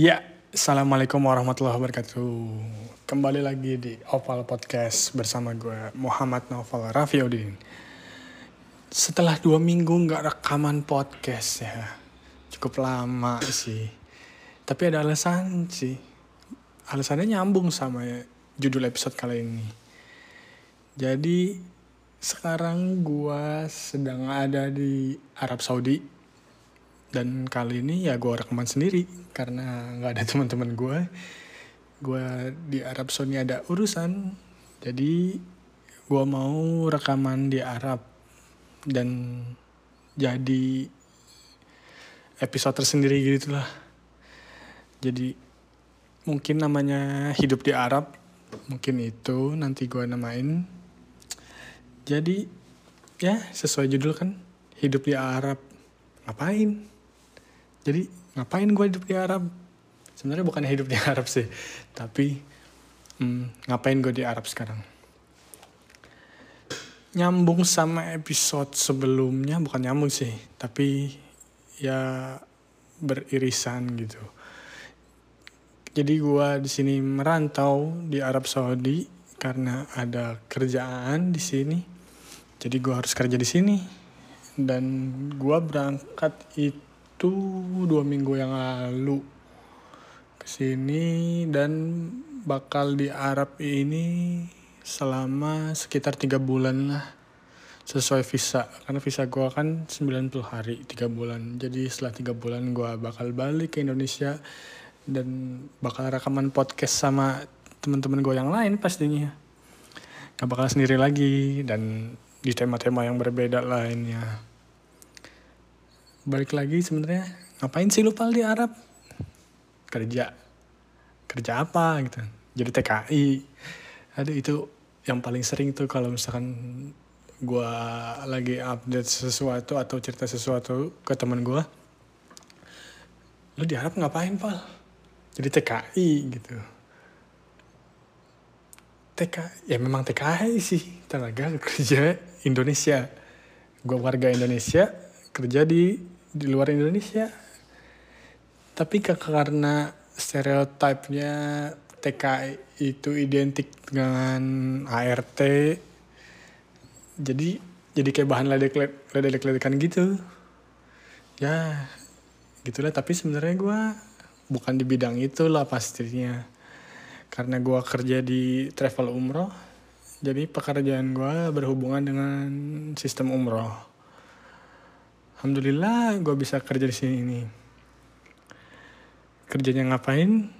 Ya, Assalamualaikum warahmatullahi wabarakatuh. Kembali lagi di Oval Podcast bersama gue Muhammad Naufal Rafiuddin. Setelah dua minggu nggak rekaman podcast ya, cukup lama sih. Tapi ada alasan sih. Alasannya nyambung sama judul episode kali ini. Jadi sekarang gue sedang ada di Arab Saudi dan kali ini ya gue rekaman sendiri karena nggak ada teman-teman gue gue di Arab Saudi ada urusan jadi gue mau rekaman di Arab. Dan jadi episode tersendiri gitu lah jadi mungkin namanya hidup di Arab mungkin itu nanti gue namain. Jadi ya sesuai judul kan hidup di Arab. Ngapain jadi ngapain gue hidup di Arab? Sebenarnya bukan hidup di Arab sih tapi hmm, ngapain gue di Arab sekarang? Nyambung sama episode sebelumnya bukan nyambung sih tapi ya beririsan gitu. Jadi gue di sini merantau di Arab Saudi karena ada kerjaan di sini. Jadi gue harus kerja di sini. Dan gue berangkat itu dua minggu yang lalu ke sini dan bakal di Arab ini selama sekitar tiga bulan lah sesuai visa. Karena visa gue kan 90 hari tiga bulan. Jadi setelah tiga bulan gue bakal balik ke Indonesia dan bakal rekaman podcast sama teman-teman gue yang lain pastinya. Gak bakal sendiri lagi dan di tema-tema yang berbeda lainnya balik lagi sebenarnya ngapain sih lu pal di Arab? Kerja. Kerja apa gitu. Jadi TKI aduh itu yang paling sering tuh kalau misalkan gue lagi update sesuatu atau cerita sesuatu ke teman gue lu di Arab ngapain pal? Jadi TKI gitu. TK ya memang TKI sih tenaga kerja Indonesia. Gue warga Indonesia kerja di di luar Indonesia. Tapi karena stereotipnya TKI itu identik dengan ART jadi jadi kayak bahan ledek-ledekan gitu. Ya gitulah. Tapi sebenarnya gue bukan di bidang itu lah pastinya. Karena gue kerja di travel umroh jadi pekerjaan gue berhubungan dengan sistem umroh alhamdulillah gue bisa kerja di sini ini. Kerjanya ngapain?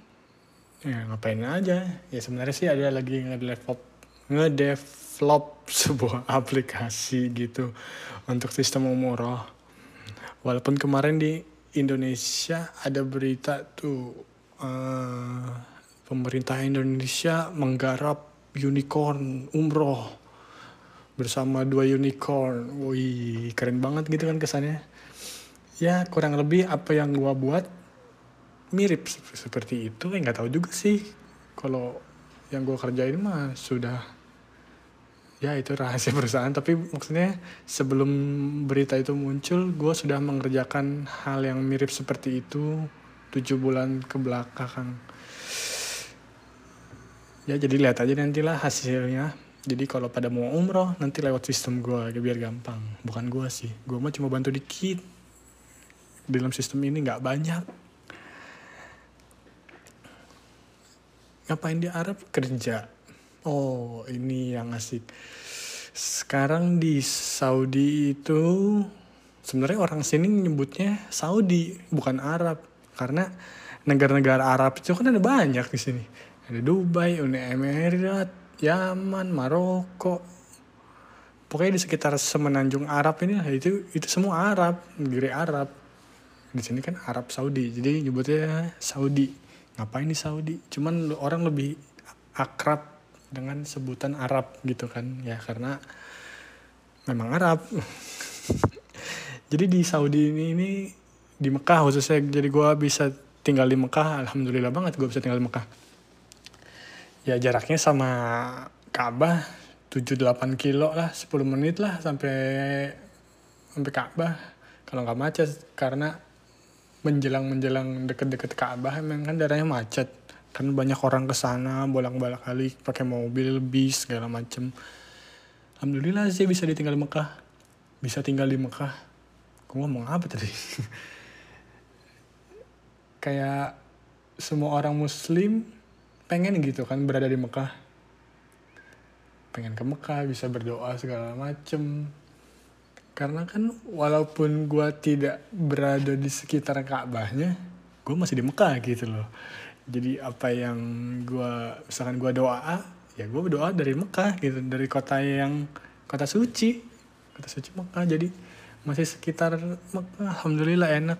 Ya ngapain aja. Ya sebenarnya sih ada lagi ngedevelop ngedevelop sebuah aplikasi gitu untuk sistem umroh. Walaupun kemarin di Indonesia ada berita tuh uh, pemerintah Indonesia menggarap unicorn umroh bersama dua unicorn. Wih, keren banget gitu kan kesannya. Ya, kurang lebih apa yang gua buat mirip seperti itu. Eh, nggak tahu juga sih. Kalau yang gua kerjain mah sudah ya itu rahasia perusahaan tapi maksudnya sebelum berita itu muncul gue sudah mengerjakan hal yang mirip seperti itu tujuh bulan ke belakang ya jadi lihat aja nantilah hasilnya jadi kalau pada mau umroh nanti lewat sistem gue biar gampang. Bukan gue sih. Gue mah cuma bantu dikit. Dalam sistem ini nggak banyak. Ngapain di Arab? Kerja. Oh ini yang asik. Sekarang di Saudi itu sebenarnya orang sini nyebutnya Saudi bukan Arab. Karena negara-negara Arab itu kan ada banyak di sini. Ada Dubai, Uni Emirat, Yaman, Maroko. Pokoknya di sekitar semenanjung Arab ini itu itu semua Arab, negeri Arab. Di sini kan Arab Saudi, jadi nyebutnya Saudi. Ngapain di Saudi? Cuman orang lebih akrab dengan sebutan Arab gitu kan, ya karena memang Arab. jadi di Saudi ini, ini di Mekah khususnya, jadi gue bisa tinggal di Mekah, alhamdulillah banget gue bisa tinggal di Mekah ya jaraknya sama Ka'bah 7-8 kilo lah 10 menit lah sampai sampai Ka'bah kalau nggak macet karena menjelang menjelang deket-deket Ka'bah emang kan daerahnya macet. Kan banyak orang ke sana bolak-balik kali pakai mobil bis segala macem. Alhamdulillah sih bisa ditinggal di Mekah. Bisa tinggal di Mekah. Gue ngomong apa tadi? Kayak semua orang muslim pengen gitu kan berada di Mekah. Pengen ke Mekah bisa berdoa segala macem. Karena kan walaupun gue tidak berada di sekitar Ka'bahnya gue masih di Mekah gitu loh. Jadi apa yang gue misalkan gue doa ya gue berdoa dari Mekah gitu dari kota yang kota suci. Kota suci Mekah jadi masih sekitar Mekah alhamdulillah enak.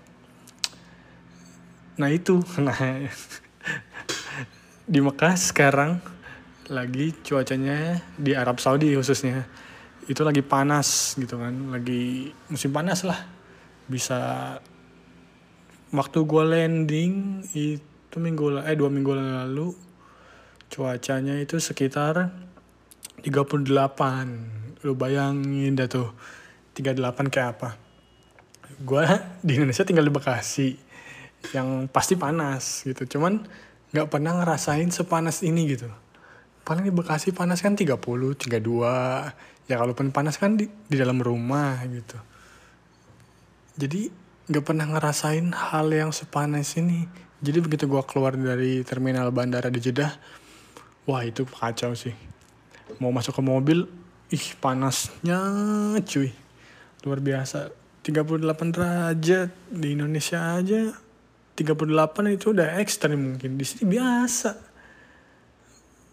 Nah itu nah di Mekah sekarang lagi cuacanya di Arab Saudi khususnya. Itu lagi panas gitu kan lagi musim panas lah. Bisa waktu gue landing itu minggu eh dua minggu lalu cuacanya itu sekitar 38 lu bayangin dah tuh 38 kayak apa? Gue di Indonesia tinggal di Bekasi yang pasti panas gitu. Cuman nggak pernah ngerasain sepanas ini gitu. Paling di Bekasi panas kan 30 32 ya kalaupun panas kan di, di dalam rumah gitu. Jadi nggak pernah ngerasain hal yang sepanas ini. Jadi begitu gue keluar dari terminal bandara di Jeddah wah itu kacau sih. Mau masuk ke mobil ih panasnya cuy. Luar biasa. 38 derajat di Indonesia aja 38 itu udah ekstrim mungkin. Di sini biasa.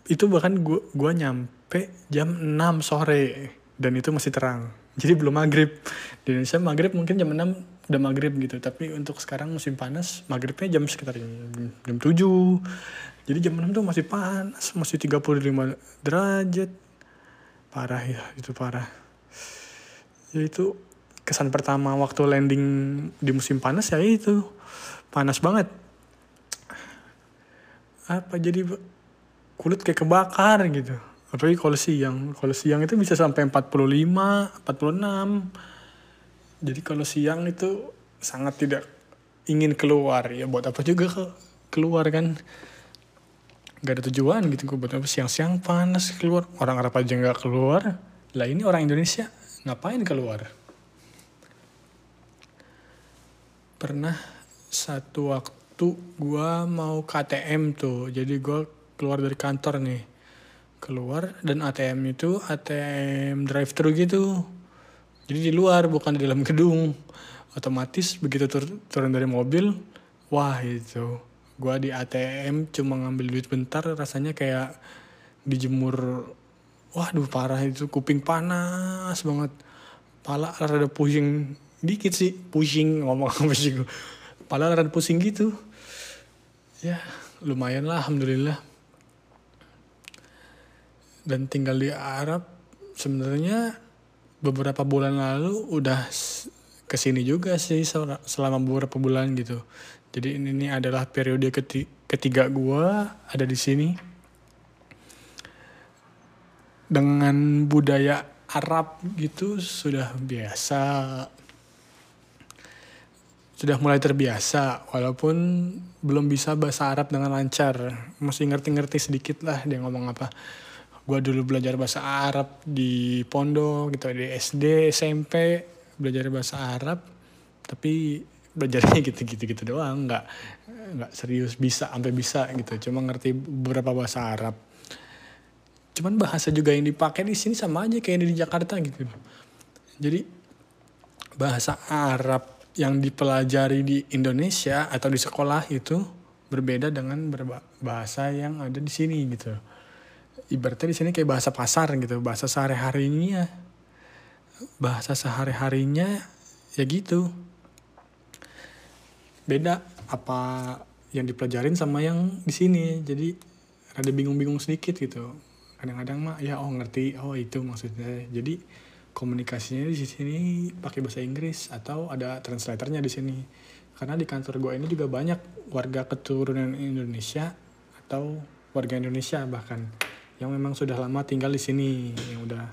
Itu bahkan gua gua nyampe jam 6 sore dan itu masih terang. Jadi belum maghrib. Di Indonesia maghrib mungkin jam 6 udah maghrib gitu. Tapi untuk sekarang musim panas maghribnya jam sekitar jam, jam 7 jadi jam 6 tuh masih panas masih 35 derajat. Parah ya itu parah. Ya itu kesan pertama waktu landing di musim panas ya itu. Panas banget. Apa jadi kulit kayak kebakar gitu. Apalagi kalau siang. Kalau siang itu bisa sampai 45 46 jadi kalau siang itu sangat tidak ingin keluar. Ya buat apa juga ke keluar kan? Gak ada tujuan gitu. Buat apa siang-siang panas keluar? Orang Arab aja nggak keluar. Lah ini orang Indonesia ngapain keluar pernah satu waktu gue mau KTM tuh. Jadi gue keluar dari kantor nih. Keluar dan ATM itu ATM drive thru gitu. Jadi di luar bukan di dalam gedung. Otomatis begitu tur turun dari mobil wah itu. Gue di ATM cuma ngambil duit bentar rasanya kayak dijemur waduh parah itu kuping panas banget. Pala rada pusing dikit sih pusing ngomong pusing pala rada pusing gitu. Ya lumayan lah alhamdulillah. Dan tinggal di Arab sebenarnya beberapa bulan lalu udah ke sini juga sih selama beberapa bulan gitu. Jadi ini, adalah periode ketiga, gue ada di sini. Dengan budaya Arab gitu sudah biasa sudah mulai terbiasa walaupun belum bisa bahasa Arab dengan lancar. Masih ngerti-ngerti sedikit lah dia ngomong apa. Gue dulu belajar bahasa Arab di pondok gitu di SD SMP belajar bahasa Arab tapi belajarnya gitu-gitu gitu doang. Nggak nggak serius bisa sampai bisa gitu. Cuma ngerti beberapa bahasa Arab. Cuman bahasa juga yang dipakai di sini sama aja kayak di Jakarta gitu. Jadi bahasa Arab yang dipelajari di Indonesia atau di sekolah itu berbeda dengan bahasa yang ada di sini gitu. Ibaratnya di sini kayak bahasa pasar gitu. Bahasa sehari harinya bahasa sehari harinya ya gitu. Beda apa yang dipelajarin sama yang di sini. Jadi ada bingung-bingung sedikit gitu. Kadang-kadang mah ya oh ngerti. Oh itu maksudnya. Jadi komunikasinya di sini pakai bahasa Inggris atau ada translatornya di sini. Karena di kantor gue ini juga banyak warga keturunan Indonesia atau warga Indonesia bahkan yang memang sudah lama tinggal di sini yang udah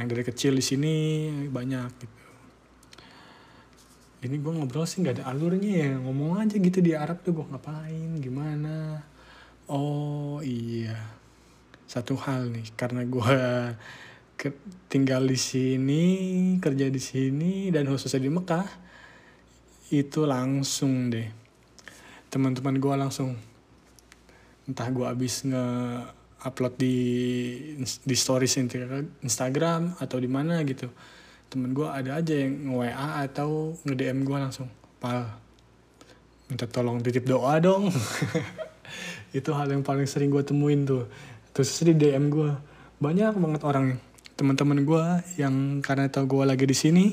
yang dari kecil di sini banyak gitu. Ini gue ngobrol sih nggak ada alurnya ya ngomong aja gitu di Arab tuh gue ngapain gimana? Oh iya. Satu hal nih karena gue tinggal di sini kerja di sini dan khususnya di Mekah itu langsung deh. Teman-teman gue langsung. Entah gue abis nge upload di di stories Instagram atau di mana gitu. Temen gue ada aja yang nge WA atau nge DM gue langsung. Pal minta tolong titip doa dong. Itu hal yang paling sering gue temuin tuh. Terus di DM gue banyak banget orang teman-teman gue yang karena tau gue lagi di sini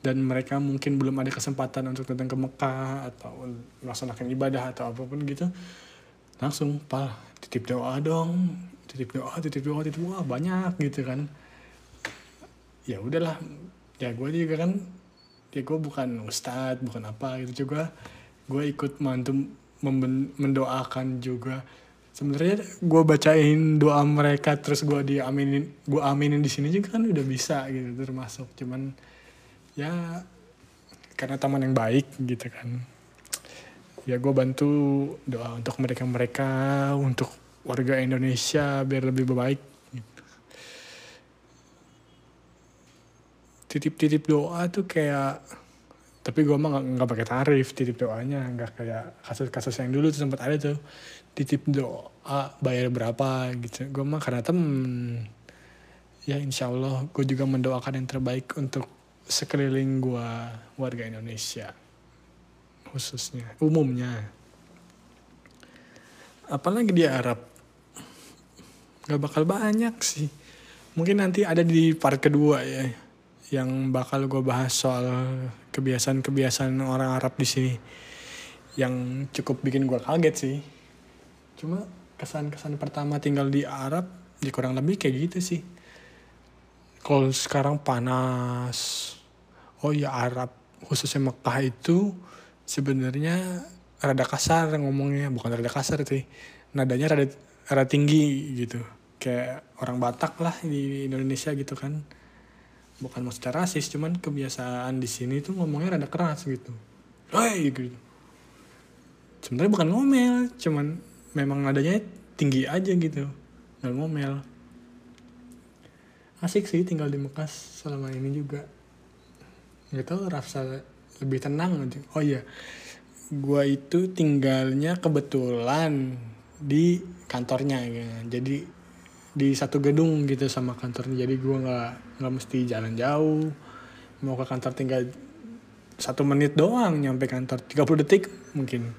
dan mereka mungkin belum ada kesempatan untuk datang ke Mekah atau melaksanakan ibadah atau apa pun gitu langsung pal titip doa dong titip doa titip doa titip doa. Banyak gitu kan. Ya udahlah ya gue juga kan ya gue bukan ustadz bukan apa gitu juga. Gue ikut mantu mendoakan juga sebenarnya gue bacain doa mereka terus gue diaminin gue aminin di sini juga kan udah bisa gitu termasuk. Cuman ya karena teman yang baik gitu kan. Ya gue bantu doa untuk mereka mereka untuk warga Indonesia biar lebih baik. Gitu. titip-titip doa tuh kayak tapi gue mah nggak pakai tarif titip doanya nggak kayak kasus-kasus yang dulu tuh sempat ada tuh titip doa bayar berapa? Gitu. Gue mah karena temen. Ya insya Allah gue juga mendoakan yang terbaik untuk sekeliling gue warga Indonesia khususnya umumnya. Apalagi di Arab. Nggak bakal banyak sih. Mungkin nanti ada di part kedua ya yang bakal gue bahas soal kebiasaan-kebiasaan orang Arab di sini yang cukup bikin gue kaget sih cuma kesan-kesan pertama tinggal di Arab ya kurang lebih kayak gitu sih. Kalau sekarang panas oh ya Arab khususnya Mekah itu sebenarnya rada kasar ngomongnya bukan rada kasar sih nadanya rada rada tinggi gitu. Kayak orang Batak lah di Indonesia gitu kan. Bukan secara rasis cuman kebiasaan di sini tuh ngomongnya rada keras gitu. Hei gitu. Sebenarnya bukan ngomel cuman memang nadanya tinggi aja gitu. Nggak ngomel. Asik sih tinggal di Mekas selama ini juga. Nggak tahu rasa lebih tenang aja. Oh iya gue itu tinggalnya kebetulan di kantornya ya. jadi di satu gedung gitu sama kantornya. Jadi gue nggak nggak mesti jalan jauh. Mau ke kantor tinggal satu menit doang nyampe kantor. 30 detik mungkin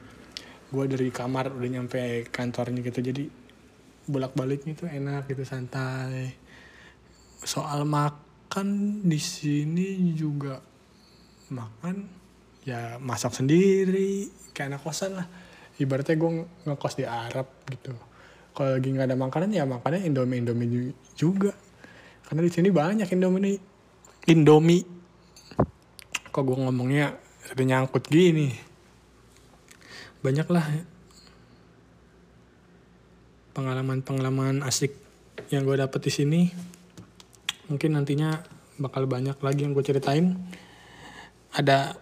gue dari kamar udah nyampe kantornya gitu jadi bolak baliknya itu enak gitu santai. Soal makan di sini juga makan ya masak sendiri kayak anak kosan lah. Ibaratnya gue ngekos di Arab gitu. Kalau lagi nggak ada makanan ya makannya indomie indomie juga. Karena di sini banyak indomie. Indomie. Kok gue ngomongnya ada nyangkut gini banyak lah pengalaman-pengalaman asik yang gue dapet di sini mungkin nantinya bakal banyak lagi yang gue ceritain ada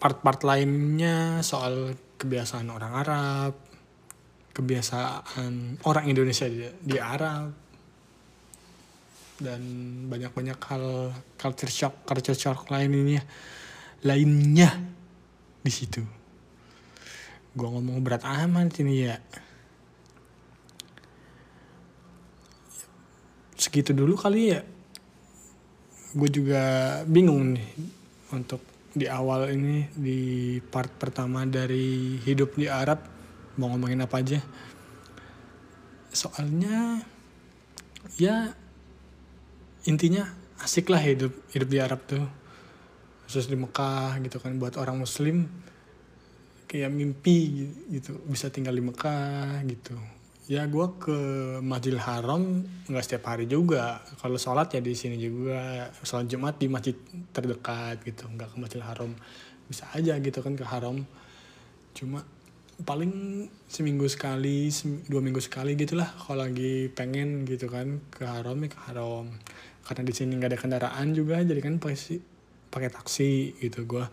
part-part lainnya soal kebiasaan orang Arab, kebiasaan orang Indonesia di, di Arab, dan banyak-banyak hal culture shock, culture shock lainnya, lainnya di situ. Gue ngomong berat amat ini ya. Segitu dulu kali ya. Gue juga bingung nih untuk di awal ini di part pertama dari hidup di Arab mau ngomongin apa aja soalnya ya intinya asik lah hidup hidup di Arab tuh khusus di Mekah gitu kan buat orang Muslim kayak mimpi gitu. Bisa tinggal di Mekah gitu. Ya gue ke Masjidil Haram nggak setiap hari juga. Kalau sholat ya di sini juga. Sholat Jumat di masjid terdekat gitu. Nggak ke Masjidil Haram. Bisa aja gitu kan ke Haram. Cuma paling seminggu sekali dua minggu sekali gitulah kalau lagi pengen gitu kan ke Haram ya ke Haram. Karena di sini nggak ada kendaraan juga jadi kan pasti pakai taksi gitu. Gue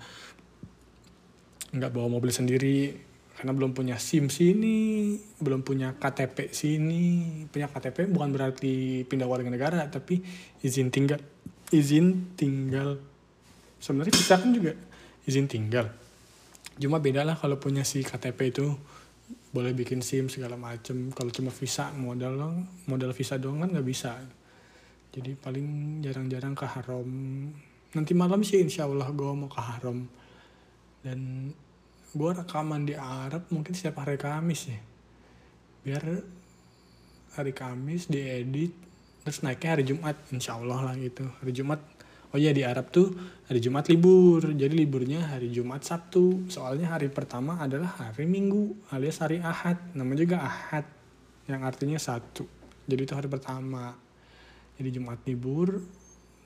nggak bawa mobil sendiri karena belum punya SIM sini, belum punya KTP sini. Punya KTP bukan berarti pindah warga negara, tapi izin tinggal izin tinggal sebenarnya kita kan juga izin tinggal. Cuma beda lah kalau punya si KTP itu boleh bikin SIM segala macem. Kalau cuma visa modal modal visa doang kan nggak bisa. Jadi paling jarang-jarang ke Haram. Nanti malam sih insya Allah gue mau ke Haram. Dan gue rekaman di Arab mungkin setiap hari Kamis ya. Biar hari Kamis diedit terus naiknya hari Jumat insya Allah lah gitu. Hari Jumat oh iya di Arab tuh hari Jumat libur. Jadi liburnya hari Jumat Sabtu. Soalnya hari pertama adalah hari Minggu alias hari Ahad. Nama juga Ahad yang artinya satu. Jadi itu hari pertama. Jadi Jumat libur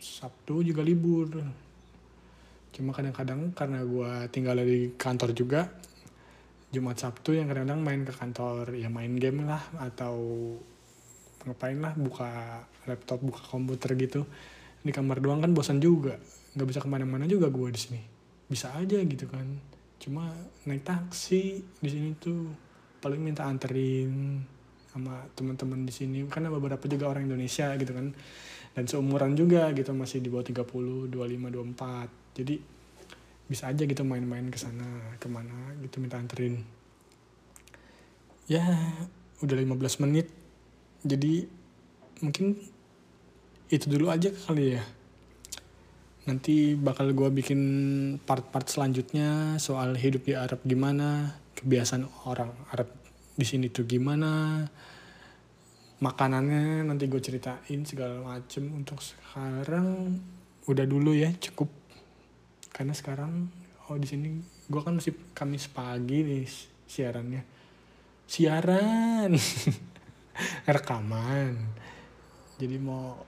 Sabtu juga libur cuma kadang-kadang karena gue tinggal di kantor juga Jumat Sabtu yang kadang-kadang main ke kantor ya main game lah atau ngapain lah buka laptop buka komputer gitu. Di kamar doang kan bosan juga nggak bisa ke mana-mana juga gue di sini. Bisa aja gitu kan. Cuma naik taksi di sini tuh paling minta anterin sama teman-teman di sini. Karena beberapa juga orang Indonesia gitu kan. Dan seumuran juga gitu masih di bawah 30 25 24 jadi bisa aja gitu main-main ke sana ke mana gitu minta anterin. Ya udah 15 menit. Jadi mungkin itu dulu aja kali ya. Nanti bakal gue bikin part-part selanjutnya soal hidup di Arab gimana kebiasaan orang Arab di sini tuh gimana makanannya nanti gue ceritain segala macem. Untuk sekarang udah dulu ya cukup karena sekarang oh di sini gue kan masih Kamis pagi nih siarannya. Siaran. Rekaman. Jadi mau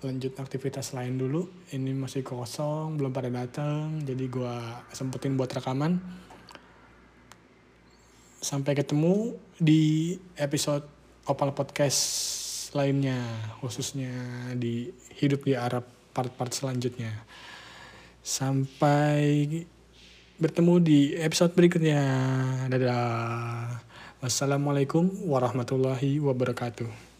lanjut aktivitas lain dulu ini masih kosong belum pada datang jadi gue sempetin buat rekaman. Sampai ketemu di episode Opal Podcast lainnya khususnya di hidup di Arab part-part selanjutnya Sampai bertemu di episode berikutnya. Dadah. Wassalamualaikum warahmatullahi wabarakatuh.